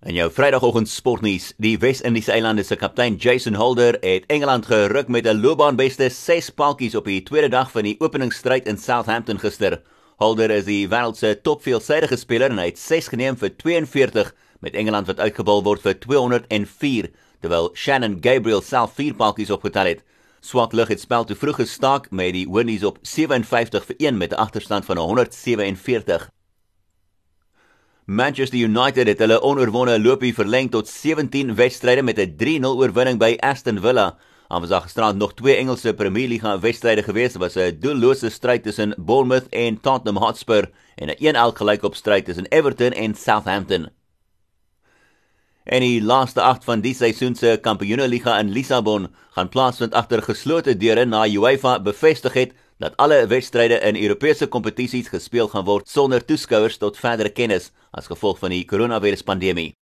In jou Vrydagoggend sportnuus, die Wes-Indiese eilande se kaptein Jason Holder het Engeland geruk met 'n loopbaanbeste 6 paltjies op die tweede dag van die openingsstryd in Southampton gister. Holder is die wêreld se topveelsidige speler en hy het 6 geneem vir 42 met Engeland wat uitgebal word vir 204, terwyl Shannon Gabriel self 4 paltjies opgetel het. Swart lig het spel te vroeg gestaak met die Windies op 57 vir 1 met 'n agterstand van 147. Manchester United het hulle onoorwonde loopie verleng tot 17 wedstryde met 'n 3-0 oorwinning by Aston Villa. Aangesag gisterand nog twee Engelse Premier League wedstryde gewees was 'n doellose stryd tussen Bournemouth en Tottenham Hotspur en 'n 1-1 gelykop stryd tussen Everton en Southampton. En die laaste 8 van die seisoen se Kampioenligga in Lissabon gaan plaasvind agter geslote deure na UEFA bevestig het dat alle wedstryde in Europese kompetisies gespeel gaan word sonder toeskouers tot verdere kennis as gevolg van die koronaviruspandemie.